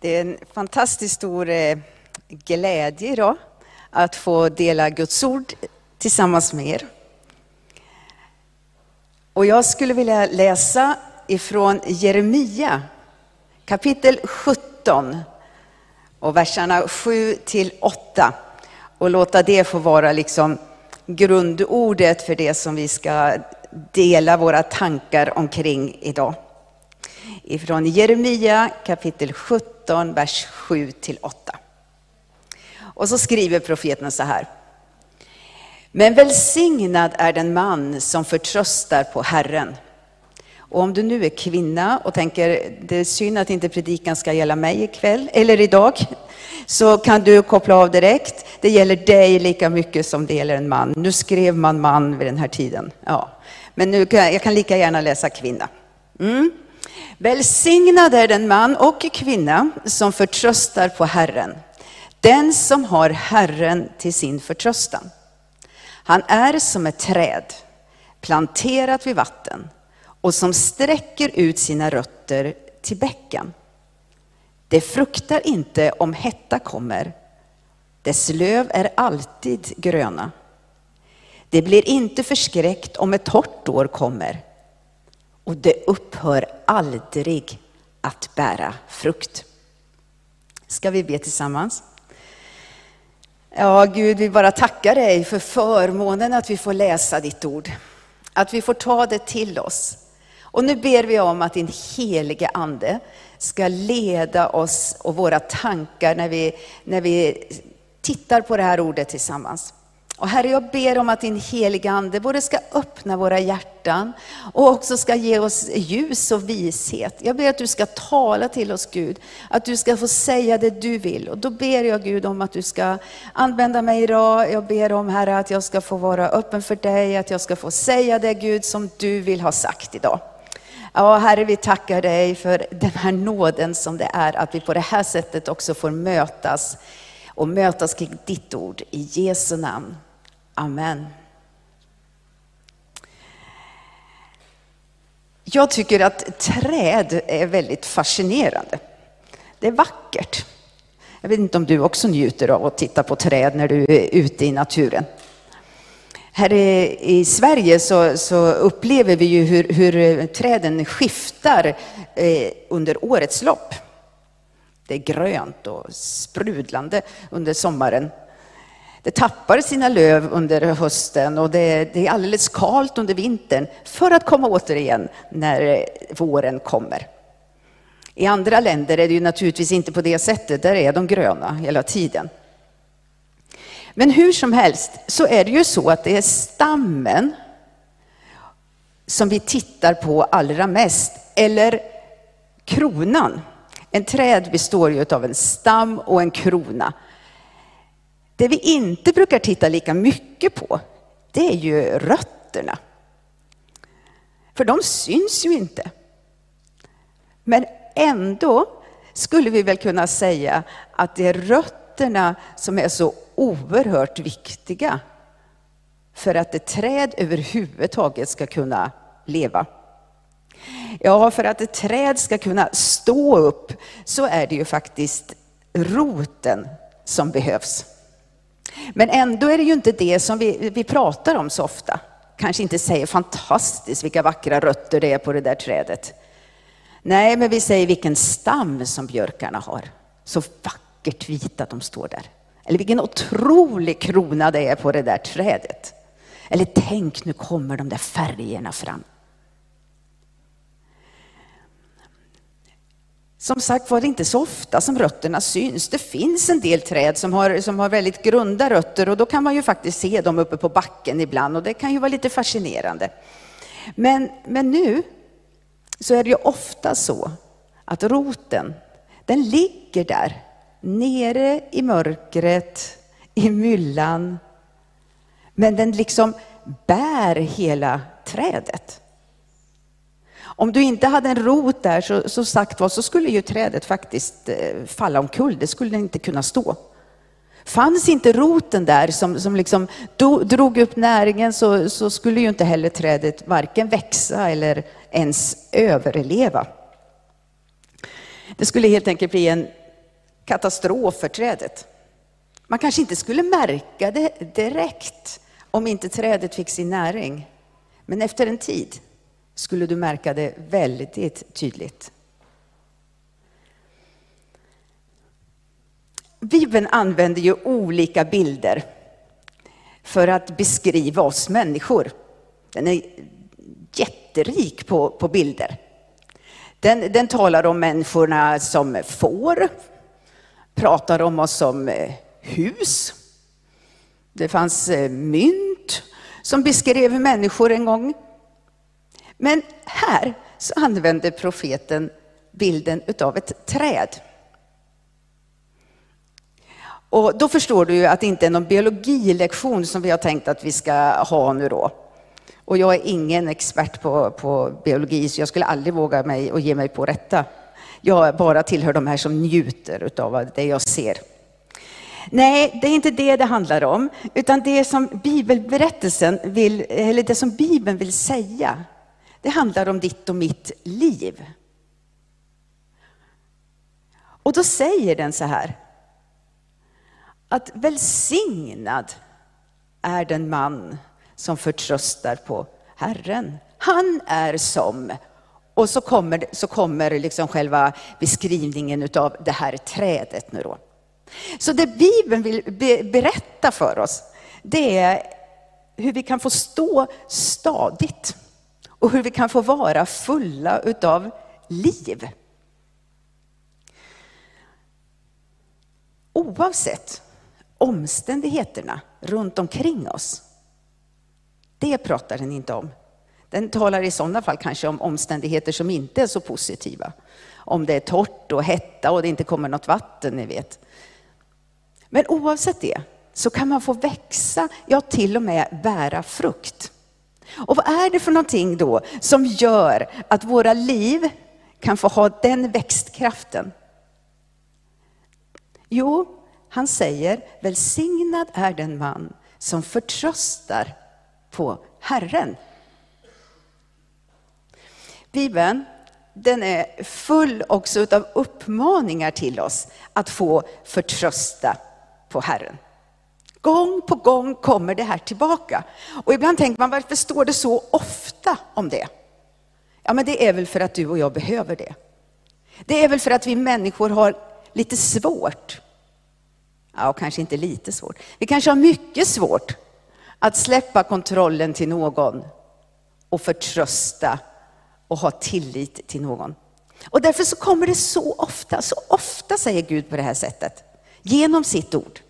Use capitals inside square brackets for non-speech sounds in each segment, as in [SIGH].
Det är en fantastiskt stor eh, glädje idag att få dela Guds ord tillsammans med er. Och jag skulle vilja läsa ifrån Jeremia kapitel 17 och verserna 7 till 8 och låta det få vara liksom grundordet för det som vi ska dela våra tankar omkring idag. Ifrån Jeremia kapitel 17, vers 7-8. Och så skriver profeten så här. Men välsignad är den man som förtröstar på Herren. Och om du nu är kvinna och tänker, det är synd att inte predikan ska gälla mig ikväll, eller idag, så kan du koppla av direkt. Det gäller dig lika mycket som det gäller en man. Nu skrev man man vid den här tiden. Ja. Men nu kan, jag kan lika gärna läsa kvinna. Mm. Välsignad är den man och kvinna som förtröstar på Herren. Den som har Herren till sin förtröstan. Han är som ett träd planterat vid vatten och som sträcker ut sina rötter till bäcken. Det fruktar inte om hetta kommer. Dess löv är alltid gröna. Det blir inte förskräckt om ett torrt år kommer. Och det upphör aldrig att bära frukt. Ska vi be tillsammans? Ja, Gud, vi bara tackar dig för förmånen att vi får läsa ditt ord. Att vi får ta det till oss. Och nu ber vi om att din helige Ande ska leda oss och våra tankar när vi, när vi tittar på det här ordet tillsammans. Och Herre, jag ber om att din heliga Ande både ska öppna våra hjärtan och också ska ge oss ljus och vishet. Jag ber att du ska tala till oss Gud, att du ska få säga det du vill. Och då ber jag Gud om att du ska använda mig idag. Jag ber om Herre att jag ska få vara öppen för dig, att jag ska få säga det Gud som du vill ha sagt idag. Ja, Herre, vi tackar dig för den här nåden som det är att vi på det här sättet också får mötas och mötas kring ditt ord i Jesu namn. Amen. Jag tycker att träd är väldigt fascinerande. Det är vackert. Jag vet inte om du också njuter av att titta på träd när du är ute i naturen. Här i Sverige så, så upplever vi ju hur, hur träden skiftar eh, under årets lopp. Det är grönt och sprudlande under sommaren. Det tappar sina löv under hösten och det, det är alldeles kalt under vintern för att komma återigen när våren kommer. I andra länder är det ju naturligtvis inte på det sättet, där är de gröna hela tiden. Men hur som helst så är det ju så att det är stammen som vi tittar på allra mest, eller kronan. En träd består ju av en stam och en krona. Det vi inte brukar titta lika mycket på, det är ju rötterna. För de syns ju inte. Men ändå skulle vi väl kunna säga att det är rötterna som är så oerhört viktiga för att ett träd överhuvudtaget ska kunna leva. Ja, för att ett träd ska kunna stå upp så är det ju faktiskt roten som behövs. Men ändå är det ju inte det som vi, vi pratar om så ofta. Kanske inte säger fantastiskt vilka vackra rötter det är på det där trädet. Nej, men vi säger vilken stam som björkarna har. Så vackert vita de står där. Eller vilken otrolig krona det är på det där trädet. Eller tänk, nu kommer de där färgerna fram. Som sagt var det inte så ofta som rötterna syns. Det finns en del träd som har, som har väldigt grunda rötter och då kan man ju faktiskt se dem uppe på backen ibland och det kan ju vara lite fascinerande. Men, men nu så är det ju ofta så att roten, den ligger där nere i mörkret, i myllan. Men den liksom bär hela trädet. Om du inte hade en rot där så, så sagt var så skulle ju trädet faktiskt eh, falla omkull. Det skulle inte kunna stå. Fanns inte roten där som, som liksom do, drog upp näringen så, så skulle ju inte heller trädet varken växa eller ens överleva. Det skulle helt enkelt bli en katastrof för trädet. Man kanske inte skulle märka det direkt om inte trädet fick sin näring. Men efter en tid skulle du märka det väldigt tydligt. Bibeln använder ju olika bilder för att beskriva oss människor. Den är jätterik på, på bilder. Den, den talar om människorna som får, pratar om oss som eh, hus. Det fanns eh, mynt som beskrev människor en gång. Men här så använder profeten bilden utav ett träd. Och då förstår du ju att det inte är någon biologilektion som vi har tänkt att vi ska ha nu då. Och jag är ingen expert på, på biologi, så jag skulle aldrig våga mig och ge mig på detta. Jag bara tillhör de här som njuter av det jag ser. Nej, det är inte det det handlar om, utan det som bibelberättelsen vill, eller det som Bibeln vill säga, det handlar om ditt och mitt liv. Och då säger den så här, att välsignad är den man som förtröstar på Herren. Han är som, och så kommer, så kommer liksom själva beskrivningen av det här trädet nu då. Så det Bibeln vill berätta för oss, det är hur vi kan få stå stadigt och hur vi kan få vara fulla utav liv. Oavsett omständigheterna runt omkring oss. Det pratar den inte om. Den talar i sådana fall kanske om omständigheter som inte är så positiva. Om det är torrt och hetta och det inte kommer något vatten, ni vet. Men oavsett det så kan man få växa, ja till och med bära frukt. Och vad är det för någonting då som gör att våra liv kan få ha den växtkraften? Jo, han säger, välsignad är den man som förtröstar på Herren. Bibeln den är full också av uppmaningar till oss att få förtrösta på Herren. Gång på gång kommer det här tillbaka. Och ibland tänker man, varför står det så ofta om det? Ja, men det är väl för att du och jag behöver det. Det är väl för att vi människor har lite svårt Ja, kanske inte lite svårt. Vi kanske har mycket svårt att släppa kontrollen till någon och förtrösta och ha tillit till någon. Och därför så kommer det så ofta, så ofta säger Gud på det här sättet, genom sitt ord.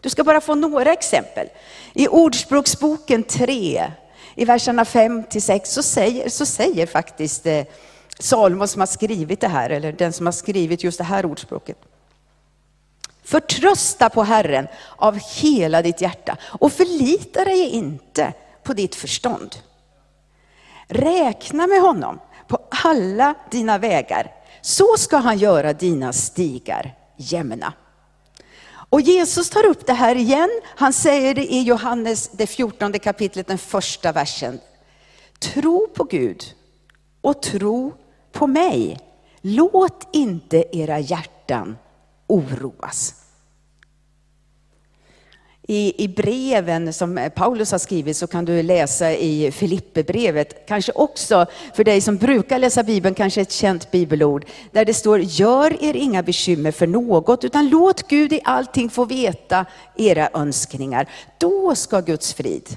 Du ska bara få några exempel. I Ordspråksboken 3, i verserna 5 till 6, så säger, så säger faktiskt eh, Salomo som har skrivit det här, eller den som har skrivit just det här ordspråket. Förtrösta på Herren av hela ditt hjärta och förlita dig inte på ditt förstånd. Räkna med honom på alla dina vägar, så ska han göra dina stigar jämna. Och Jesus tar upp det här igen. Han säger det i Johannes, det 14 kapitlet, den första versen. Tro på Gud och tro på mig. Låt inte era hjärtan oroas. I, I breven som Paulus har skrivit så kan du läsa i Filipperbrevet, kanske också för dig som brukar läsa Bibeln, kanske ett känt bibelord, där det står gör er inga bekymmer för något, utan låt Gud i allting få veta era önskningar. Då ska Guds frid,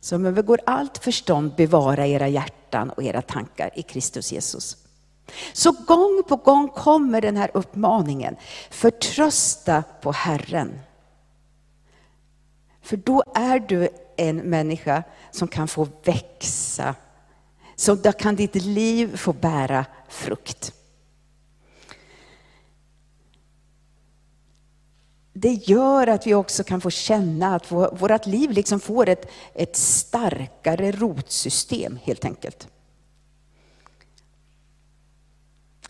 som övergår allt förstånd, bevara era hjärtan och era tankar i Kristus Jesus. Så gång på gång kommer den här uppmaningen, förtrösta på Herren. För då är du en människa som kan få växa. Så då kan ditt liv få bära frukt. Det gör att vi också kan få känna att vårt liv liksom får ett, ett starkare rotsystem helt enkelt.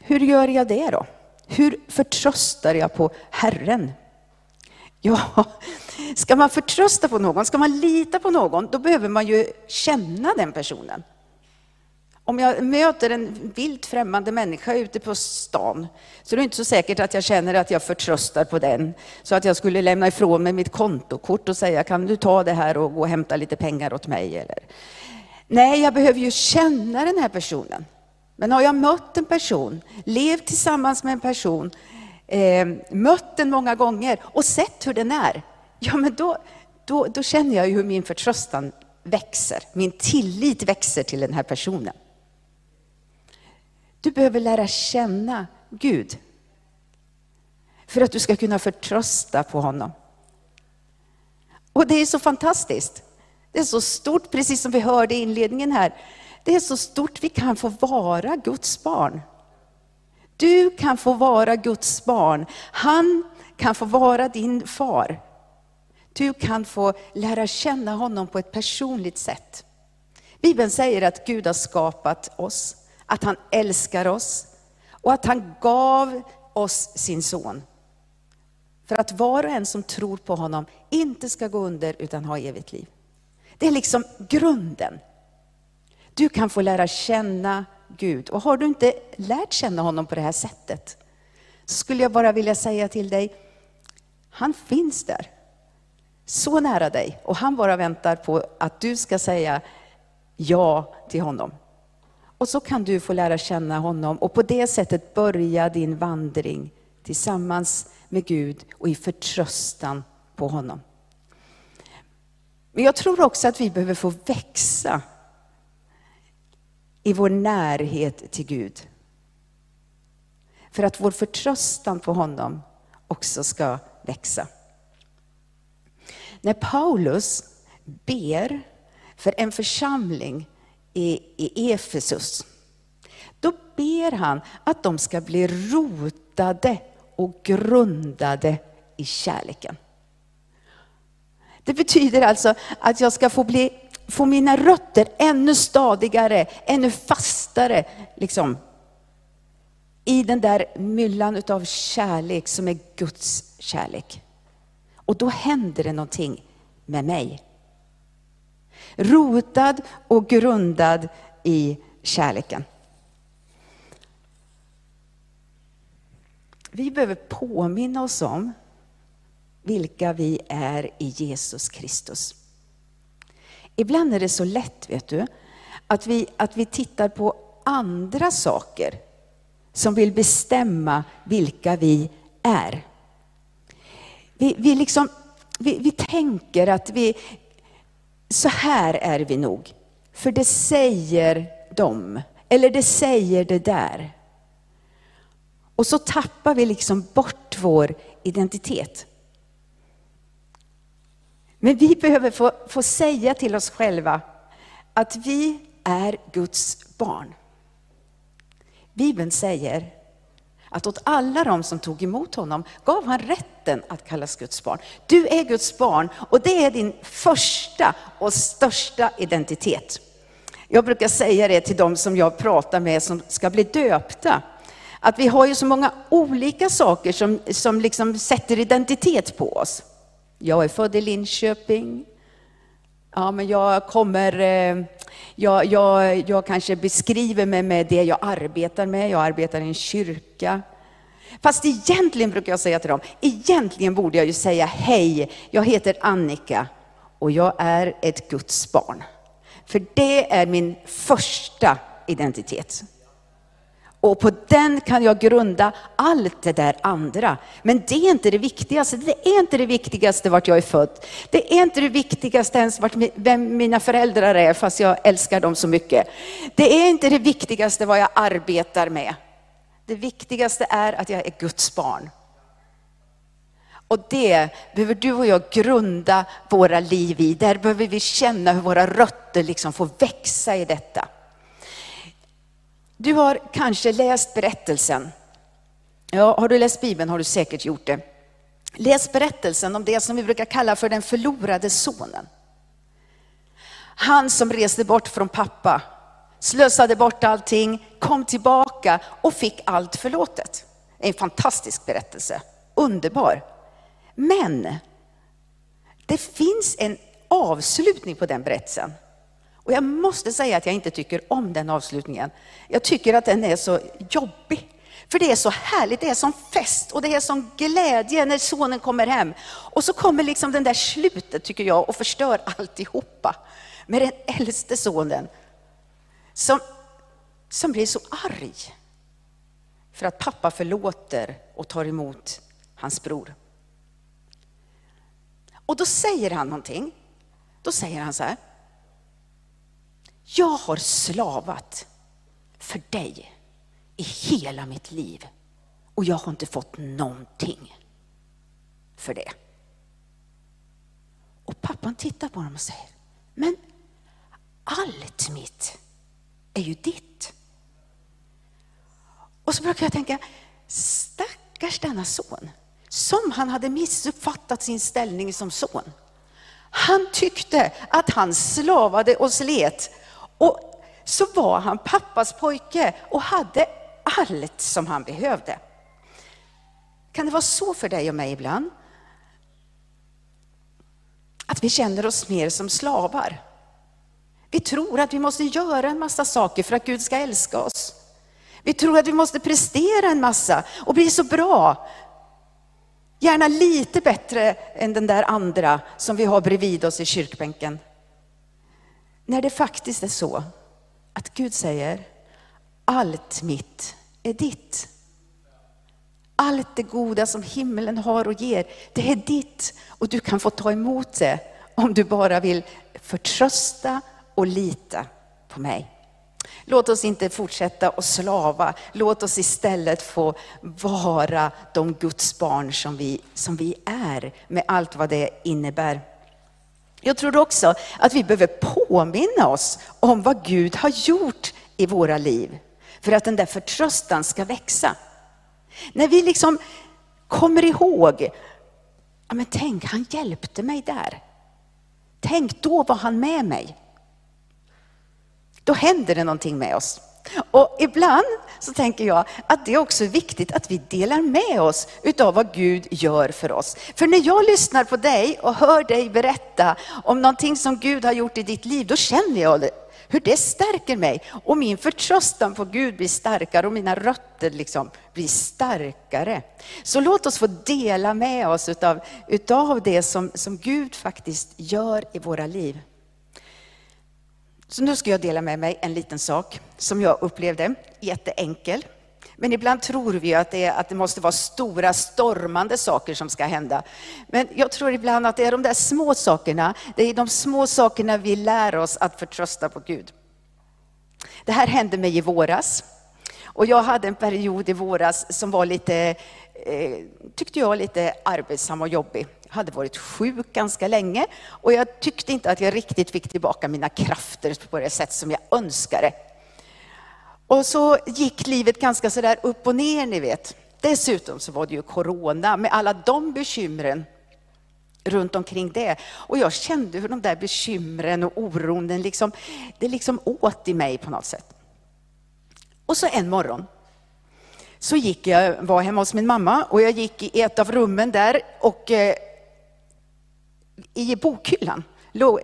Hur gör jag det då? Hur förtröstar jag på Herren? Ja, ska man förtrösta på någon, ska man lita på någon, då behöver man ju känna den personen. Om jag möter en vilt främmande människa ute på stan så är det inte så säkert att jag känner att jag förtröstar på den. Så att jag skulle lämna ifrån mig mitt kontokort och säga kan du ta det här och gå och hämta lite pengar åt mig? Eller? Nej, jag behöver ju känna den här personen. Men har jag mött en person, levt tillsammans med en person, eh, mött den många gånger och sett hur den är, ja men då, då, då känner jag ju hur min förtröstan växer, min tillit växer till den här personen. Du behöver lära känna Gud för att du ska kunna förtrösta på honom. Och det är så fantastiskt. Det är så stort, precis som vi hörde i inledningen här. Det är så stort vi kan få vara Guds barn. Du kan få vara Guds barn. Han kan få vara din far. Du kan få lära känna honom på ett personligt sätt. Bibeln säger att Gud har skapat oss, att han älskar oss och att han gav oss sin son. För att var och en som tror på honom inte ska gå under utan ha evigt liv. Det är liksom grunden. Du kan få lära känna Gud. Och har du inte lärt känna honom på det här sättet, så skulle jag bara vilja säga till dig, han finns där. Så nära dig. Och han bara väntar på att du ska säga ja till honom. Och så kan du få lära känna honom och på det sättet börja din vandring tillsammans med Gud och i förtröstan på honom. Men jag tror också att vi behöver få växa i vår närhet till Gud. För att vår förtröstan på honom också ska växa. När Paulus ber för en församling i, i Efesus, då ber han att de ska bli rotade och grundade i kärleken. Det betyder alltså att jag ska få, bli, få mina rötter ännu stadigare, ännu fastare, liksom, i den där myllan av kärlek som är Guds kärlek. Och då händer det någonting med mig. Rotad och grundad i kärleken. Vi behöver påminna oss om vilka vi är i Jesus Kristus. Ibland är det så lätt, vet du, att vi, att vi tittar på andra saker som vill bestämma vilka vi är. Vi, vi, liksom, vi, vi tänker att vi, så här är vi nog. För det säger de, eller det säger det där. Och så tappar vi liksom bort vår identitet. Men vi behöver få, få säga till oss själva att vi är Guds barn. Bibeln säger att åt alla de som tog emot honom gav han rätten att kallas Guds barn. Du är Guds barn och det är din första och största identitet. Jag brukar säga det till de som jag pratar med som ska bli döpta. Att vi har ju så många olika saker som, som liksom sätter identitet på oss. Jag är född i Linköping. Ja, men jag kommer, eh, jag, jag, jag kanske beskriver mig med det jag arbetar med. Jag arbetar i en kyrka. Fast egentligen brukar jag säga till dem, egentligen borde jag ju säga hej, jag heter Annika och jag är ett Guds barn. För det är min första identitet. Och på den kan jag grunda allt det där andra. Men det är inte det viktigaste. Det är inte det viktigaste vart jag är född. Det är inte det viktigaste ens vart, vem mina föräldrar är, fast jag älskar dem så mycket. Det är inte det viktigaste vad jag arbetar med. Det viktigaste är att jag är Guds barn. Och det behöver du och jag grunda våra liv i. Där behöver vi känna hur våra rötter liksom får växa i detta. Du har kanske läst berättelsen. Ja, har du läst Bibeln har du säkert gjort det. Läs berättelsen om det som vi brukar kalla för den förlorade sonen. Han som reste bort från pappa, slösade bort allting, kom tillbaka och fick allt förlåtet. En fantastisk berättelse, underbar. Men det finns en avslutning på den berättelsen. Och jag måste säga att jag inte tycker om den avslutningen. Jag tycker att den är så jobbig. För det är så härligt, det är som fest och det är som glädje när sonen kommer hem. Och så kommer liksom den där slutet tycker jag och förstör alltihopa. Med den äldste sonen som, som blir så arg för att pappa förlåter och tar emot hans bror. Och då säger han någonting. Då säger han så här. Jag har slavat för dig i hela mitt liv och jag har inte fått någonting för det. Och pappan tittar på honom och säger, men allt mitt är ju ditt. Och så brukar jag tänka, stackars denna son, som han hade missuppfattat sin ställning som son. Han tyckte att han slavade och slet och så var han pappas pojke och hade allt som han behövde. Kan det vara så för dig och mig ibland? Att vi känner oss mer som slavar. Vi tror att vi måste göra en massa saker för att Gud ska älska oss. Vi tror att vi måste prestera en massa och bli så bra. Gärna lite bättre än den där andra som vi har bredvid oss i kyrkbänken. När det faktiskt är så att Gud säger, allt mitt är ditt. Allt det goda som himlen har och ger, det är ditt och du kan få ta emot det om du bara vill förtrösta och lita på mig. Låt oss inte fortsätta att slava. Låt oss istället få vara de Guds barn som vi, som vi är med allt vad det innebär. Jag tror också att vi behöver påminna oss om vad Gud har gjort i våra liv för att den där förtröstan ska växa. När vi liksom kommer ihåg, ja men tänk han hjälpte mig där. Tänk då var han med mig. Då händer det någonting med oss. Och ibland så tänker jag att det är också viktigt att vi delar med oss utav vad Gud gör för oss. För när jag lyssnar på dig och hör dig berätta om någonting som Gud har gjort i ditt liv, då känner jag hur det stärker mig. Och min förtröstan på Gud blir starkare och mina rötter liksom blir starkare. Så låt oss få dela med oss utav, utav det som, som Gud faktiskt gör i våra liv. Så nu ska jag dela med mig en liten sak som jag upplevde, jätteenkel. Men ibland tror vi att det, att det måste vara stora stormande saker som ska hända. Men jag tror ibland att det är de där små sakerna, det är de små sakerna vi lär oss att förtrösta på Gud. Det här hände mig i våras. Och jag hade en period i våras som var lite, eh, tyckte jag, lite arbetsam och jobbig hade varit sjuk ganska länge och jag tyckte inte att jag riktigt fick tillbaka mina krafter på det sätt som jag önskade. Och så gick livet ganska sådär upp och ner, ni vet. Dessutom så var det ju corona med alla de bekymren runt omkring det. Och jag kände hur de där bekymren och oron, den liksom, det liksom åt i mig på något sätt. Och så en morgon så gick jag, var hemma hos min mamma och jag gick i ett av rummen där och eh, i bokhyllan,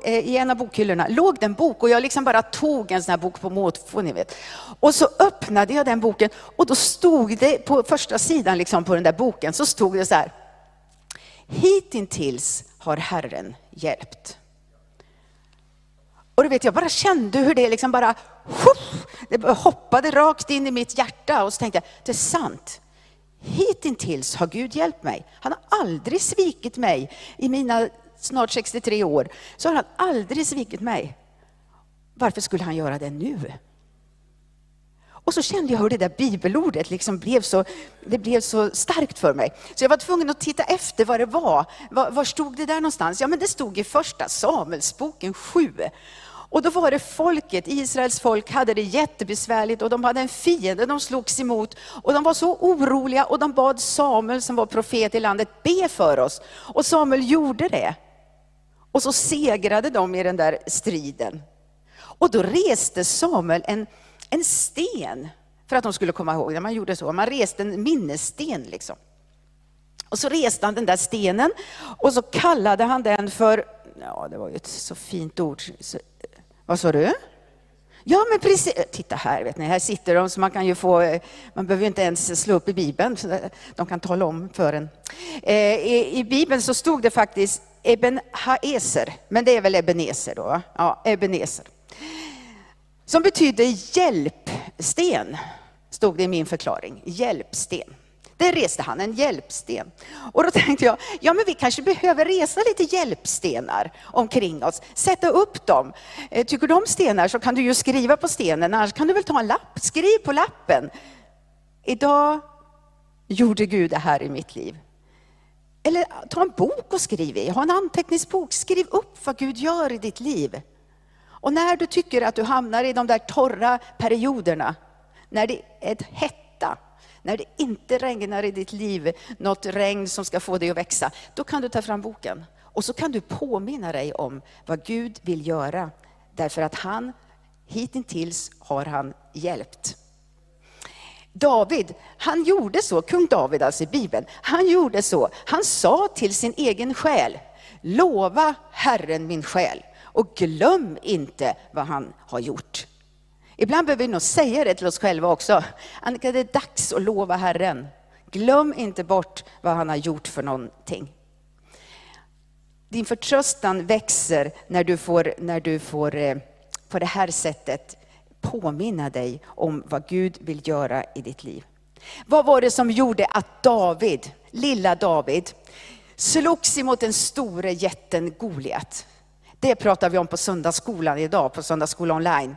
eh, i en av bokhyllorna, låg det en bok och jag liksom bara tog en sån här bok på måfå, ni vet. Och så öppnade jag den boken och då stod det på första sidan liksom på den där boken, så stod det så här. Hittills har Herren hjälpt. Och du vet, jag bara kände hur det liksom bara det hoppade rakt in i mitt hjärta och så tänkte jag, det är sant. Hittills har Gud hjälpt mig. Han har aldrig svikit mig i mina snart 63 år, så har han aldrig svikit mig. Varför skulle han göra det nu? Och så kände jag hur det där bibelordet liksom blev så, det blev så starkt för mig. Så jag var tvungen att titta efter vad det var. Var, var stod det där någonstans? Ja, men det stod i första Samuelsboken 7. Och då var det folket, Israels folk hade det jättebesvärligt och de hade en fiende de slogs emot. Och de var så oroliga och de bad Samuel som var profet i landet, be för oss. Och Samuel gjorde det. Och så segrade de i den där striden. Och då reste Samuel en, en sten för att de skulle komma ihåg när Man gjorde så, man reste en minnessten liksom. Och så reste han den där stenen och så kallade han den för, ja det var ju ett så fint ord, så, Vad sa du? Ja, men precis. Titta här, vet ni, här sitter de så man kan ju få, man behöver inte ens slå upp i Bibeln, de kan tala om för en. Eh, I, I Bibeln så stod det faktiskt Eben Haeser, men det är väl Ebenezer då? Ja, Ebenezer. Som betyder hjälpsten, stod det i min förklaring. Hjälpsten. Där reste han en hjälpsten. Och då tänkte jag, ja men vi kanske behöver resa lite hjälpstenar omkring oss, sätta upp dem. Eh, tycker du om stenar så kan du ju skriva på stenen, annars kan du väl ta en lapp, skriv på lappen. Idag gjorde Gud det här i mitt liv. Eller ta en bok och skriv i, ha en anteckningsbok, skriv upp vad Gud gör i ditt liv. Och när du tycker att du hamnar i de där torra perioderna, när det är hetta, när det inte regnar i ditt liv, något regn som ska få dig att växa, då kan du ta fram boken. Och så kan du påminna dig om vad Gud vill göra. Därför att han, hittills har han hjälpt. David, han gjorde så, kung David alltså i Bibeln, han gjorde så, han sa till sin egen själ, lova Herren min själ och glöm inte vad han har gjort. Ibland behöver vi nog säga det till oss själva också. Annika, det är dags att lova Herren. Glöm inte bort vad han har gjort för någonting. Din förtröstan växer när du får, när du får eh, på det här sättet påminna dig om vad Gud vill göra i ditt liv. Vad var det som gjorde att David, lilla David, slogs emot den store jätten Goliat? Det pratar vi om på söndagsskolan idag, på söndagsskolan online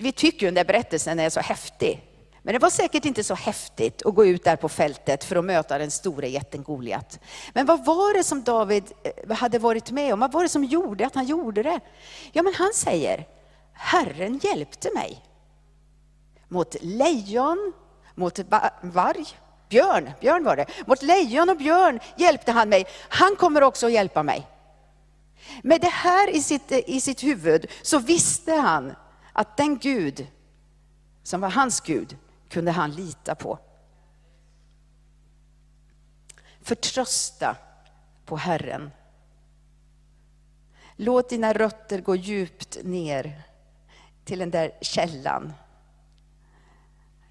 vi tycker ju den där berättelsen är så häftig. Men det var säkert inte så häftigt att gå ut där på fältet för att möta den stora jätten Goliat. Men vad var det som David eh, hade varit med om? Vad var det som gjorde att han gjorde det? Ja, men han säger, Herren hjälpte mig. Mot lejon, mot varg, björn, björn var det. Mot lejon och björn hjälpte han mig. Han kommer också att hjälpa mig. Med det här i sitt, i sitt huvud så visste han att den Gud som var hans Gud kunde han lita på. Förtrösta på Herren. Låt dina rötter gå djupt ner till den där källan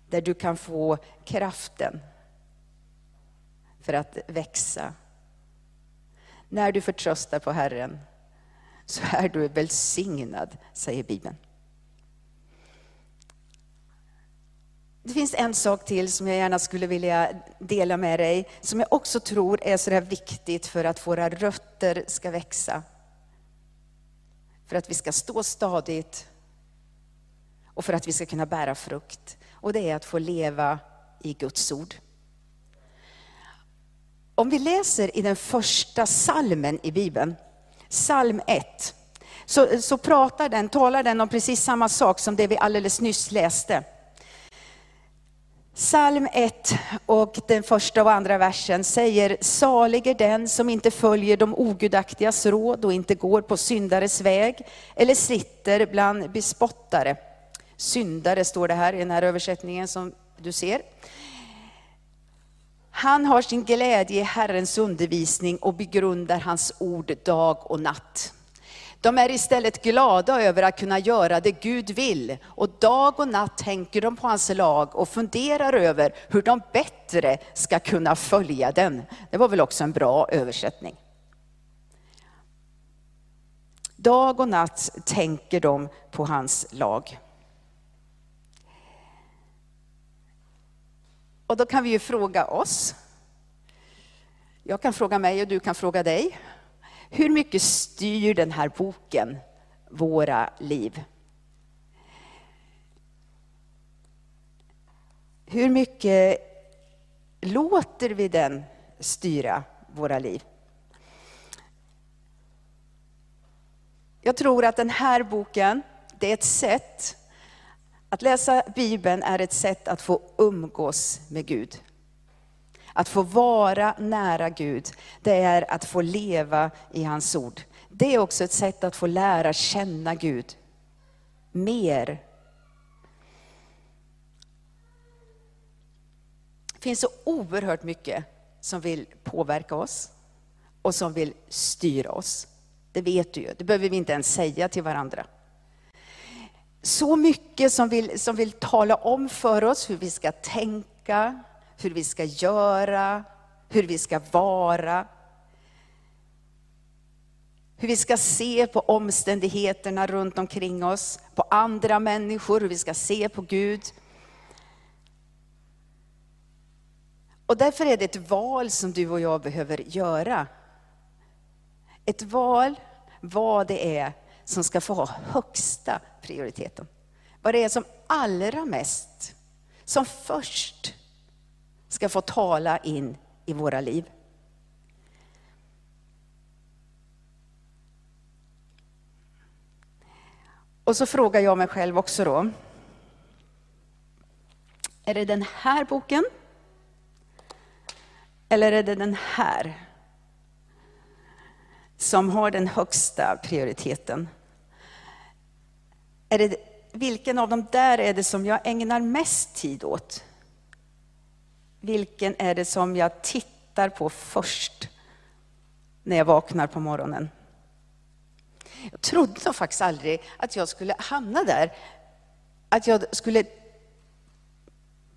där du kan få kraften för att växa. När du förtröstar på Herren så är du välsignad, säger Bibeln. Det finns en sak till som jag gärna skulle vilja dela med dig, som jag också tror är så viktigt för att våra rötter ska växa. För att vi ska stå stadigt och för att vi ska kunna bära frukt. Och det är att få leva i Guds ord. Om vi läser i den första salmen i Bibeln, psalm 1, så, så pratar den, talar den om precis samma sak som det vi alldeles nyss läste. Psalm 1 och den första och andra versen säger, salig är den som inte följer de ogudaktigas råd och inte går på syndares väg eller sitter bland bespottare. Syndare står det här i den här översättningen som du ser. Han har sin glädje i Herrens undervisning och begrundar hans ord dag och natt. De är istället glada över att kunna göra det Gud vill. Och dag och natt tänker de på hans lag och funderar över hur de bättre ska kunna följa den. Det var väl också en bra översättning. Dag och natt tänker de på hans lag. Och då kan vi ju fråga oss. Jag kan fråga mig och du kan fråga dig. Hur mycket styr den här boken våra liv? Hur mycket låter vi den styra våra liv? Jag tror att den här boken, det är ett sätt, att läsa Bibeln är ett sätt att få umgås med Gud. Att få vara nära Gud, det är att få leva i hans ord. Det är också ett sätt att få lära känna Gud mer. Det finns så oerhört mycket som vill påverka oss och som vill styra oss. Det vet du ju, det behöver vi inte ens säga till varandra så mycket som vill, som vill tala om för oss hur vi ska tänka, hur vi ska göra, hur vi ska vara. Hur vi ska se på omständigheterna runt omkring oss, på andra människor, hur vi ska se på Gud. Och därför är det ett val som du och jag behöver göra. Ett val vad det är som ska få ha högsta prioriteten. Vad det är som allra mest, som först ska få tala in i våra liv. Och så frågar jag mig själv också då. Är det den här boken? Eller är det den här? Som har den högsta prioriteten? Är det, vilken av dem där är det som jag ägnar mest tid åt? Vilken är det som jag tittar på först när jag vaknar på morgonen? Jag trodde nog faktiskt aldrig att jag skulle hamna där. Att jag skulle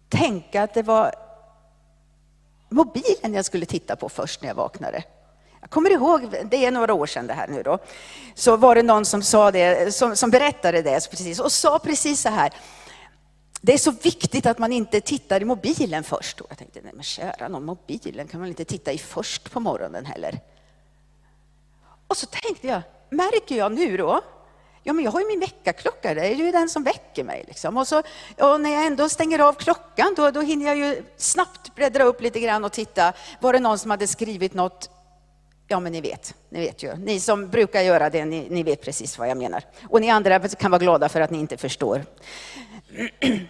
tänka att det var mobilen jag skulle titta på först när jag vaknade. Kommer ihåg, det är några år sedan det här nu då, så var det någon som sa det, som, som berättade det precis och sa precis så här. Det är så viktigt att man inte tittar i mobilen först. Och jag tänkte, nej men kära någon, mobilen kan man inte titta i först på morgonen heller. Och så tänkte jag, märker jag nu då, ja men jag har ju min väckarklocka, det är ju den som väcker mig. Liksom. Och, så, och när jag ändå stänger av klockan, då, då hinner jag ju snabbt bläddra upp lite grann och titta, var det någon som hade skrivit något Ja, men ni vet, ni vet ju. Ni som brukar göra det, ni, ni, vet precis vad jag menar. Och ni andra kan vara glada för att ni inte förstår. [CLEARS THROAT]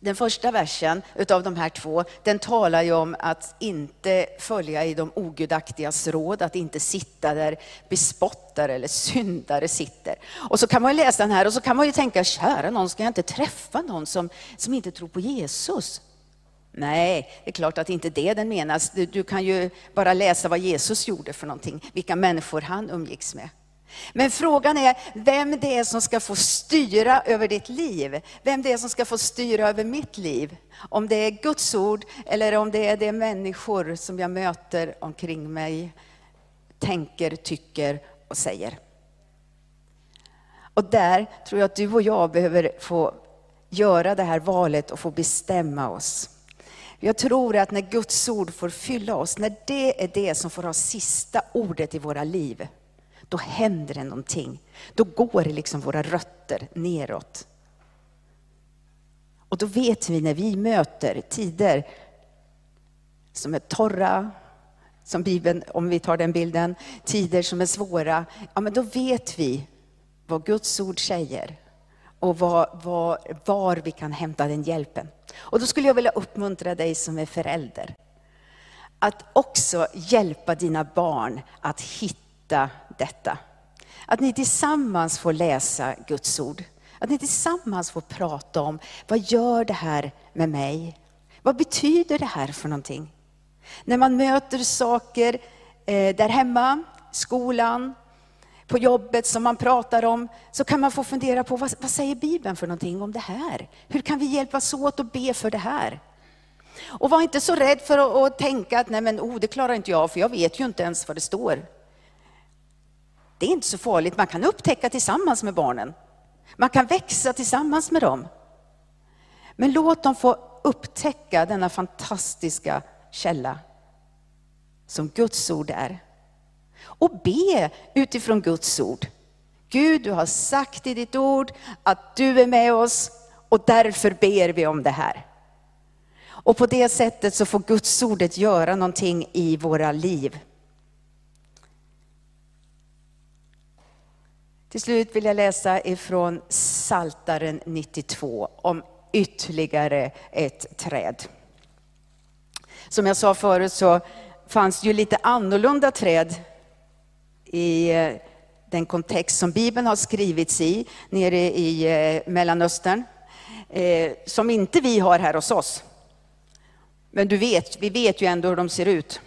Den första versen utav de här två, den talar ju om att inte följa i de ogudaktigas råd, att inte sitta där bespottare eller syndare sitter. Och så kan man ju läsa den här och så kan man ju tänka, kära någon, ska jag inte träffa någon som, som inte tror på Jesus? Nej, det är klart att inte det den menas. Du, du kan ju bara läsa vad Jesus gjorde för någonting, vilka människor han umgicks med. Men frågan är vem det är som ska få styra över ditt liv. Vem det är som ska få styra över mitt liv. Om det är Guds ord eller om det är de människor som jag möter omkring mig, tänker, tycker och säger. Och där tror jag att du och jag behöver få göra det här valet och få bestämma oss. Jag tror att när Guds ord får fylla oss, när det är det som får ha sista ordet i våra liv, då händer det någonting. Då går liksom våra rötter neråt. Och då vet vi när vi möter tider som är torra, som Bibeln, om vi tar den bilden, tider som är svåra, ja men då vet vi vad Guds ord säger och var, var, var vi kan hämta den hjälpen. Och då skulle jag vilja uppmuntra dig som är förälder, att också hjälpa dina barn att hitta detta. Att ni tillsammans får läsa Guds ord. Att ni tillsammans får prata om, vad gör det här med mig? Vad betyder det här för någonting? När man möter saker eh, där hemma, skolan, på jobbet som man pratar om, så kan man få fundera på vad, vad säger Bibeln för någonting om det här? Hur kan vi hjälpas åt att be för det här? Och var inte så rädd för att, att tänka att nej men oh, det klarar inte jag, för jag vet ju inte ens vad det står. Det är inte så farligt, man kan upptäcka tillsammans med barnen. Man kan växa tillsammans med dem. Men låt dem få upptäcka denna fantastiska källa som Guds ord är och be utifrån Guds ord. Gud, du har sagt i ditt ord att du är med oss och därför ber vi om det här. Och på det sättet så får Guds ordet göra någonting i våra liv. Till slut vill jag läsa ifrån Saltaren 92 om ytterligare ett träd. Som jag sa förut så fanns det ju lite annorlunda träd i eh, den kontext som Bibeln har skrivits i, nere i eh, Mellanöstern, eh, som inte vi har här hos oss. Men du vet, vi vet ju ändå hur de ser ut.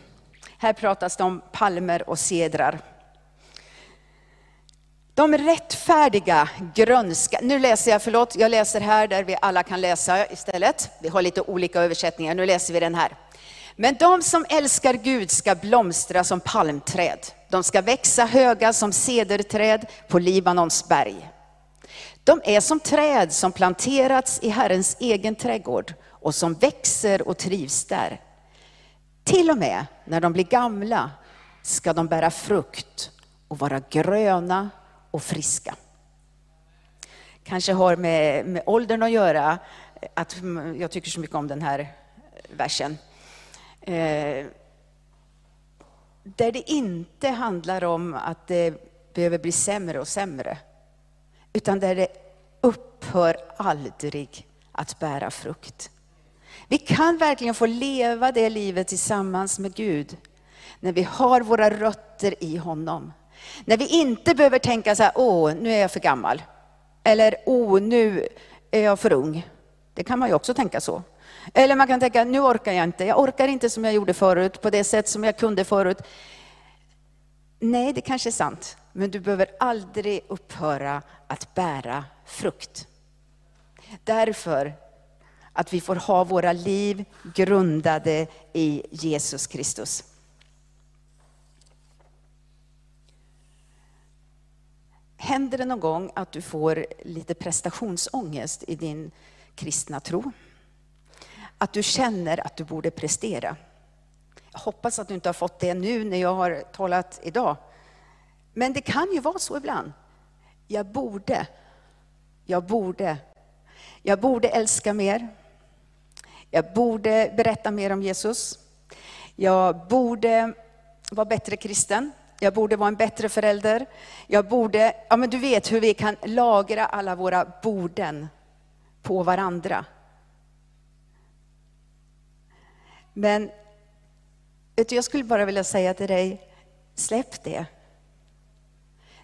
Här pratas det om palmer och cedrar. De rättfärdiga grönska, nu läser jag, förlåt, jag läser här där vi alla kan läsa istället. Vi har lite olika översättningar, nu läser vi den här. Men de som älskar Gud ska blomstra som palmträd. De ska växa höga som cederträd på Libanons berg. De är som träd som planterats i Herrens egen trädgård och som växer och trivs där. Till och med när de blir gamla ska de bära frukt och vara gröna och friska. Kanske har med, med åldern att göra, att jag tycker så mycket om den här versen. Eh, där det inte handlar om att det behöver bli sämre och sämre, utan där det upphör aldrig att bära frukt. Vi kan verkligen få leva det livet tillsammans med Gud, när vi har våra rötter i honom. När vi inte behöver tänka så här, åh, nu är jag för gammal. Eller, åh, nu är jag för ung. Det kan man ju också tänka så. Eller man kan tänka, nu orkar jag inte. Jag orkar inte som jag gjorde förut, på det sätt som jag kunde förut. Nej, det kanske är sant. Men du behöver aldrig upphöra att bära frukt. Därför att vi får ha våra liv grundade i Jesus Kristus. Händer det någon gång att du får lite prestationsångest i din kristna tro? Att du känner att du borde prestera? Jag hoppas att du inte har fått det nu när jag har talat idag. Men det kan ju vara så ibland. Jag borde, jag borde, jag borde älska mer. Jag borde berätta mer om Jesus. Jag borde vara bättre kristen. Jag borde vara en bättre förälder. Jag borde, ja men du vet hur vi kan lagra alla våra borden på varandra. Men vet du, jag skulle bara vilja säga till dig, släpp det.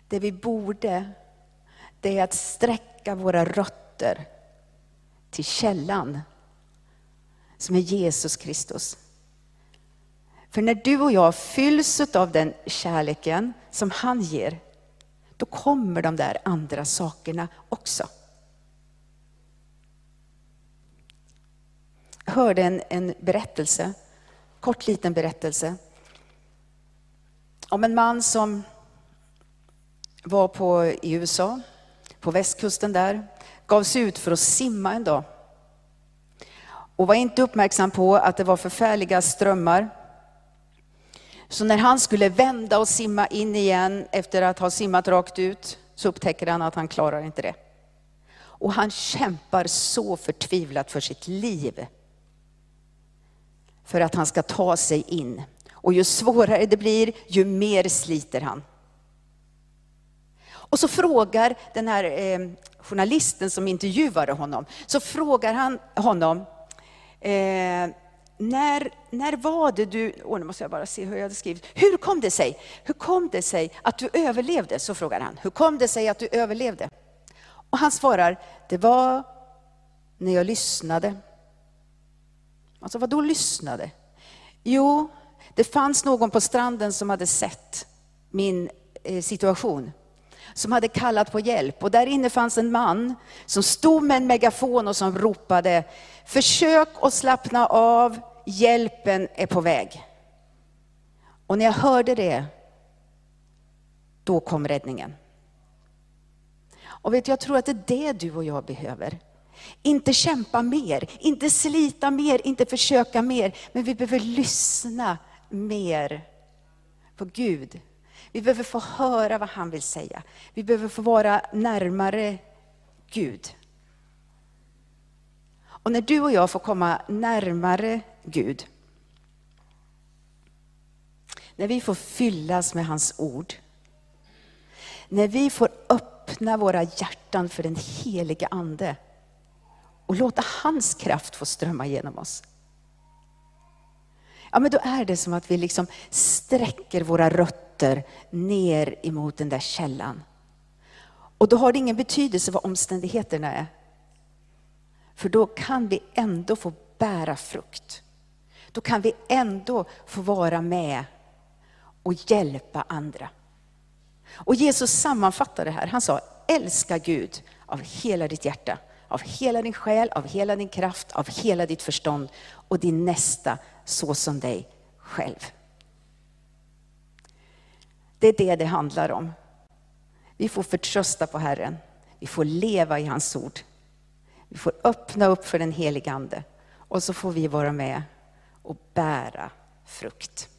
Det vi borde, det är att sträcka våra rötter till källan som är Jesus Kristus. För när du och jag fylls av den kärleken som han ger, då kommer de där andra sakerna också. Hörde en, en berättelse, kort liten berättelse, om en man som var på, i USA, på västkusten där, gav sig ut för att simma en dag. Och var inte uppmärksam på att det var förfärliga strömmar så när han skulle vända och simma in igen efter att ha simmat rakt ut, så upptäcker han att han klarar inte det. Och han kämpar så förtvivlat för sitt liv. För att han ska ta sig in. Och ju svårare det blir, ju mer sliter han. Och så frågar den här eh, journalisten som intervjuade honom, så frågar han honom, eh, när, när var det du, åh nu måste jag bara se hur jag hade skrivit. Hur kom det sig? Hur kom det sig att du överlevde? Så frågar han. Hur kom det sig att du överlevde? Och han svarar, det var när jag lyssnade. Alltså vad då lyssnade? Jo, det fanns någon på stranden som hade sett min eh, situation som hade kallat på hjälp. Och där inne fanns en man som stod med en megafon och som ropade, försök att slappna av, hjälpen är på väg. Och när jag hörde det, då kom räddningen. Och vet, jag tror att det är det du och jag behöver. Inte kämpa mer, inte slita mer, inte försöka mer, men vi behöver lyssna mer på Gud. Vi behöver få höra vad han vill säga. Vi behöver få vara närmare Gud. Och när du och jag får komma närmare Gud, när vi får fyllas med hans ord, när vi får öppna våra hjärtan för den heliga Ande och låta hans kraft få strömma genom oss. Ja, men då är det som att vi liksom sträcker våra rötter ner emot den där källan. Och då har det ingen betydelse vad omständigheterna är. För då kan vi ändå få bära frukt. Då kan vi ändå få vara med och hjälpa andra. Och Jesus sammanfattade det här. Han sa, älska Gud av hela ditt hjärta, av hela din själ, av hela din kraft, av hela ditt förstånd och din nästa så som dig själv. Det är det det handlar om. Vi får förtrösta på Herren. Vi får leva i hans ord. Vi får öppna upp för den helige Ande och så får vi vara med och bära frukt.